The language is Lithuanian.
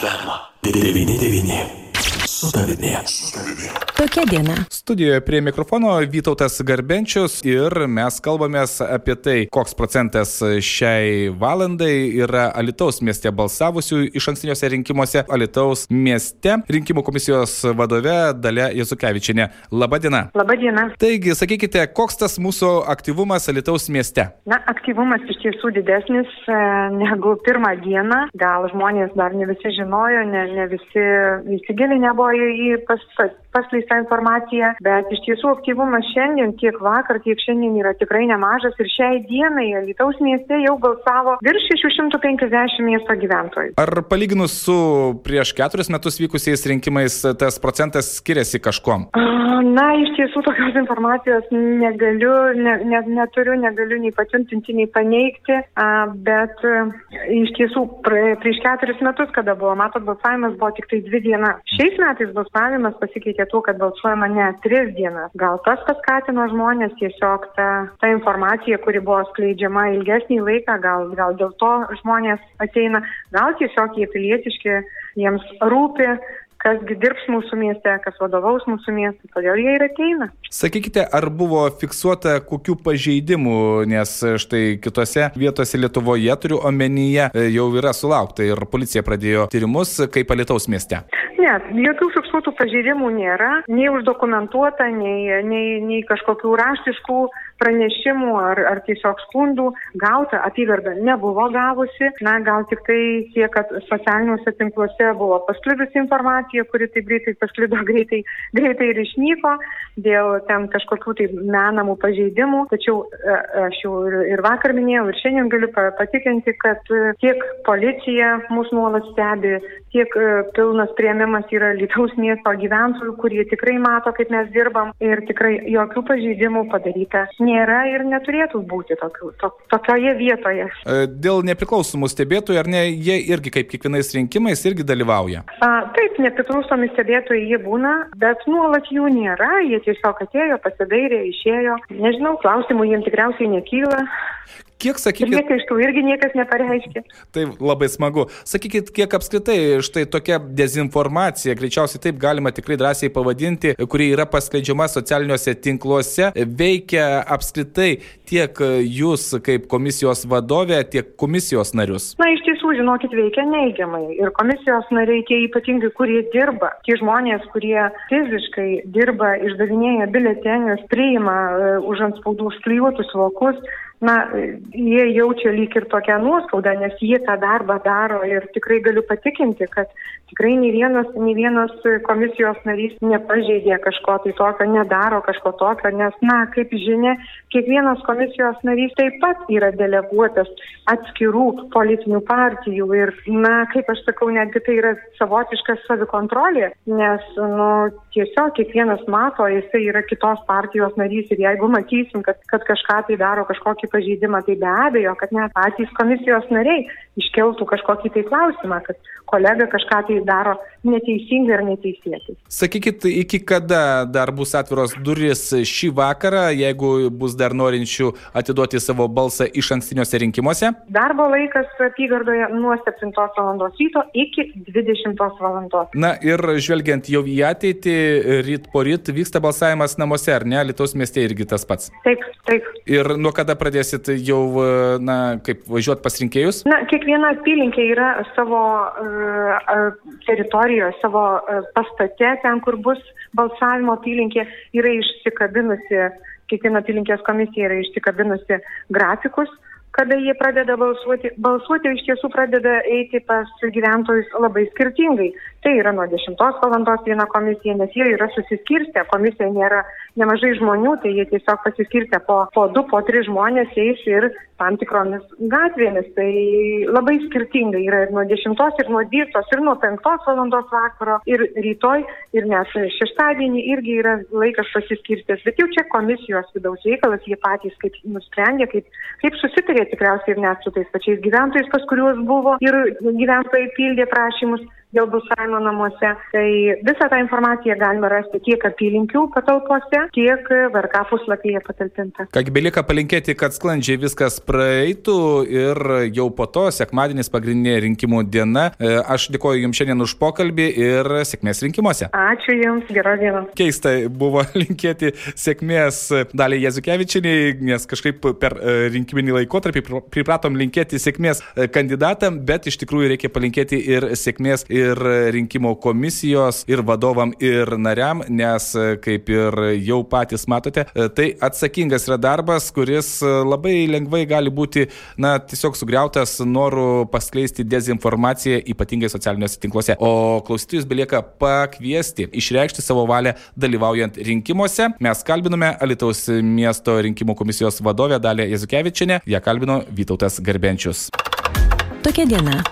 Ferma. Determiné, deviné. Tavimi. Tokia diena. Studijoje prie mikrofono Vytautas Garbenčius ir mes kalbamės apie tai, koks procentas šiai valandai yra Alitaus mieste balsavusių iš ankstiniuose rinkimuose Alitaus mieste rinkimų komisijos vadove Dalia Jezukevičinė. Labadiena. Labadiena. Taigi, sakykite, koks tas mūsų aktyvumas Alitaus mieste? Na, aktyvumas iš tiesų didesnis e, negu pirmą dieną. Gal žmonės dar ne visi žinojo, ne, ne visi įsigilinę buvo į, į pas, pas, paskleistą informaciją, bet iš tiesų aktyvumas šiandien, tiek vakar, tiek šiandien yra tikrai nemažas ir šiai dienai Lietuvos mieste jau balsavo virš 650 miesto gyventojų. Ar palyginus su prieš keturis metus vykusiais rinkimais tas procentas skiriasi kažkuom? Na, iš tiesų tokios informacijos negaliu, ne, ne, neturiu, negaliu nei patvirtinti, nei paneigti, bet iš tiesų prieš keturis metus, kada buvo, matot, balsavimas buvo tik tai dvi dienas. Šiais metais balsavimas pasikeitė tuo, kad balsuojama ne tris dienas. Gal tas paskatino žmonės tiesiog ta, ta informacija, kuri buvo skleidžiama ilgesnį laiką, gal, gal dėl to žmonės ateina, gal tiesiog jie pilietiški, jiems rūpi kasgi dirbs mūsų mieste, kas vadovaus mūsų miestui, todėl jie ir ateina. Sakykite, ar buvo fiksuota kokių pažeidimų, nes štai kitose vietose Lietuvoje turiu omenyje jau yra sulaukta ir policija pradėjo tyrimus kaip Alitaus mieste. Ne, jokių fiksuotų pažeidimų nėra, nei uždokumentuota, nei, nei, nei kažkokių raštiškų pranešimų ar, ar tiesiog skundų gauta apygarda nebuvo gavusi. Na, gal tik tai tiek, kad socialiniuose tinkluose buvo pasklidusi informacija, kuri taip greitai pasklido, greitai, greitai ir išnyko dėl ten kažkokių tai menamų pažeidimų. Tačiau e, aš jau ir, ir vakar minėjau, ir šiandien galiu patikinti, kad tiek policija mūsų nuolat stebi, tiek e, pilnas prieimimas yra Lietuvos miesto gyventojų, kurie tikrai mato, kaip mes dirbam ir tikrai jokių pažeidimų padaryta nėra ir neturėtų būti tokių, to, tokioje vietoje. E, dėl nepriklausomų stebėtojų, ar ne, jie irgi kaip kiekvienais rinkimais irgi dalyvauja? A, taip, nepriklausomi stebėtojai jie būna, bet nuolat jų nėra, jie tiesiog atėjo, pasidairė, išėjo. Nežinau, klausimų jiems tikriausiai nekyla. Kiek, sakykit, ir niekai iš tų irgi niekas nepareiškė. Tai labai smagu. Sakykit, kiek apskritai štai tokia dezinformacija, greičiausiai taip galima tikrai drąsiai pavadinti, kuri yra paskleidžiama socialiniuose tinkluose, veikia apskritai tiek jūs kaip komisijos vadovė, tiek komisijos narius? Na, iš tiesų, žinokit, veikia neigiamai. Ir komisijos nariai, tie ypatingai, kurie dirba, tie žmonės, kurie fiziškai dirba, išdavinėja biletenius, priima uh, už ant spaudų užklijuotus vokus, na, jie jaučia lyg ir tokią nuoskaudą, nes jie tą darbą daro ir tikrai galiu patikinti, kad tikrai nei vienas, nei vienas komisijos narys nepažeidė kažko tai tokio, nedaro kažko tokio, nes, na, kaip žinia, kiekvienas komisijos narys taip pat yra deleguotas atskirų politinių partijų ir, na, kaip aš sakau, netgi tai yra savotiška savikontrolė, nes, nu, tiesiog kiekvienas mato, jisai yra kitos partijos narys ir jeigu matysim, kad, kad kažką tai daro, kažkokį pažeidimą, tai be abejo, kad net patys komisijos nariai iškeltų kažkokį tai klausimą, kad kolega kažką tai daro neteisingai ar neteisėtai. Sakykit, iki kada dar bus atviros duris šį vakarą, jeigu bus dar norinčių atiduoti savo balsą iš ankstiniuose rinkimuose? Darbo laikas apygardoje nuo 7 val. ryto iki 20 val. Na ir žvelgiant jau į ateitį, ryt po ryt vyksta balsavimas namuose, ar ne? Lietuvos mieste irgi tas pats. Taip, taip. Ir nuo kada pradėsit jau, na, kaip važiuoti pas rinkėjus? Na, kiekviena apylinkė yra savo uh, teritorijoje, savo uh, pastate, ten, kur bus balsavimo apylinkė, yra išsikabinusi, kiekviena apylinkės komisija yra išsikabinusi grafikus kada jie pradeda balsuoti. Balsuoti iš tiesų pradeda eiti pas gyventojus labai skirtingai. Tai yra nuo 10 valandos viena komisija, nes jie yra susiskirstę, komisija nėra nemažai žmonių, tai jie tiesiog pasiskirstę po, po 2, po 3 žmonės eis ir tam tikromis gatvėmis. Tai labai skirtingai yra ir nuo 10 ir nuo 12 ir nuo 5 valandos vakaro ir rytoj ir net šeštadienį irgi yra laikas pasiskirstęs. Bet jau čia komisijos vidaus reikalas, jie patys kaip nusprendė, kaip, kaip susitarė tikriausiai ir net su tais pačiais gyventojais, pas kuriuos buvo ir gyventojai pildė prašymus dėl balsavimo namuose. Tai visą tą informaciją galime rasti tiek apylinkių patalpose, tiek VRK puslapyje patalpinta. Kągi belika palinkėti, kad sklandžiai viskas praeitų ir jau po to, sekmadienis pagrindinė rinkimų diena. E, aš dėkoju Jums šiandien už pokalbį ir sėkmės rinkimuose. Ačiū Jums, gerą dieną. Keista buvo linkėti sėkmės daliai Jezukevičiniai, nes kažkaip per e, rinkiminį laikotarpį pripratom linkėti sėkmės e, kandidatam, bet iš tikrųjų reikia palinkėti ir sėkmės ir rinkimo komisijos, ir vadovam, ir nariam, nes kaip ir jau patys matote, tai atsakingas yra darbas, kuris labai lengvai gali būti, na, tiesiog sugriautas noru paskleisti dezinformaciją, ypatingai socialiniuose tinkluose. O klausytojus belieka pakviesti, išreikšti savo valią dalyvaujant rinkimuose. Mes kalbinome Alitaus miesto rinkimų komisijos vadovę Dalę Jezukevičinę, ją kalbino Vytautas Garbenčius. Tokia diena.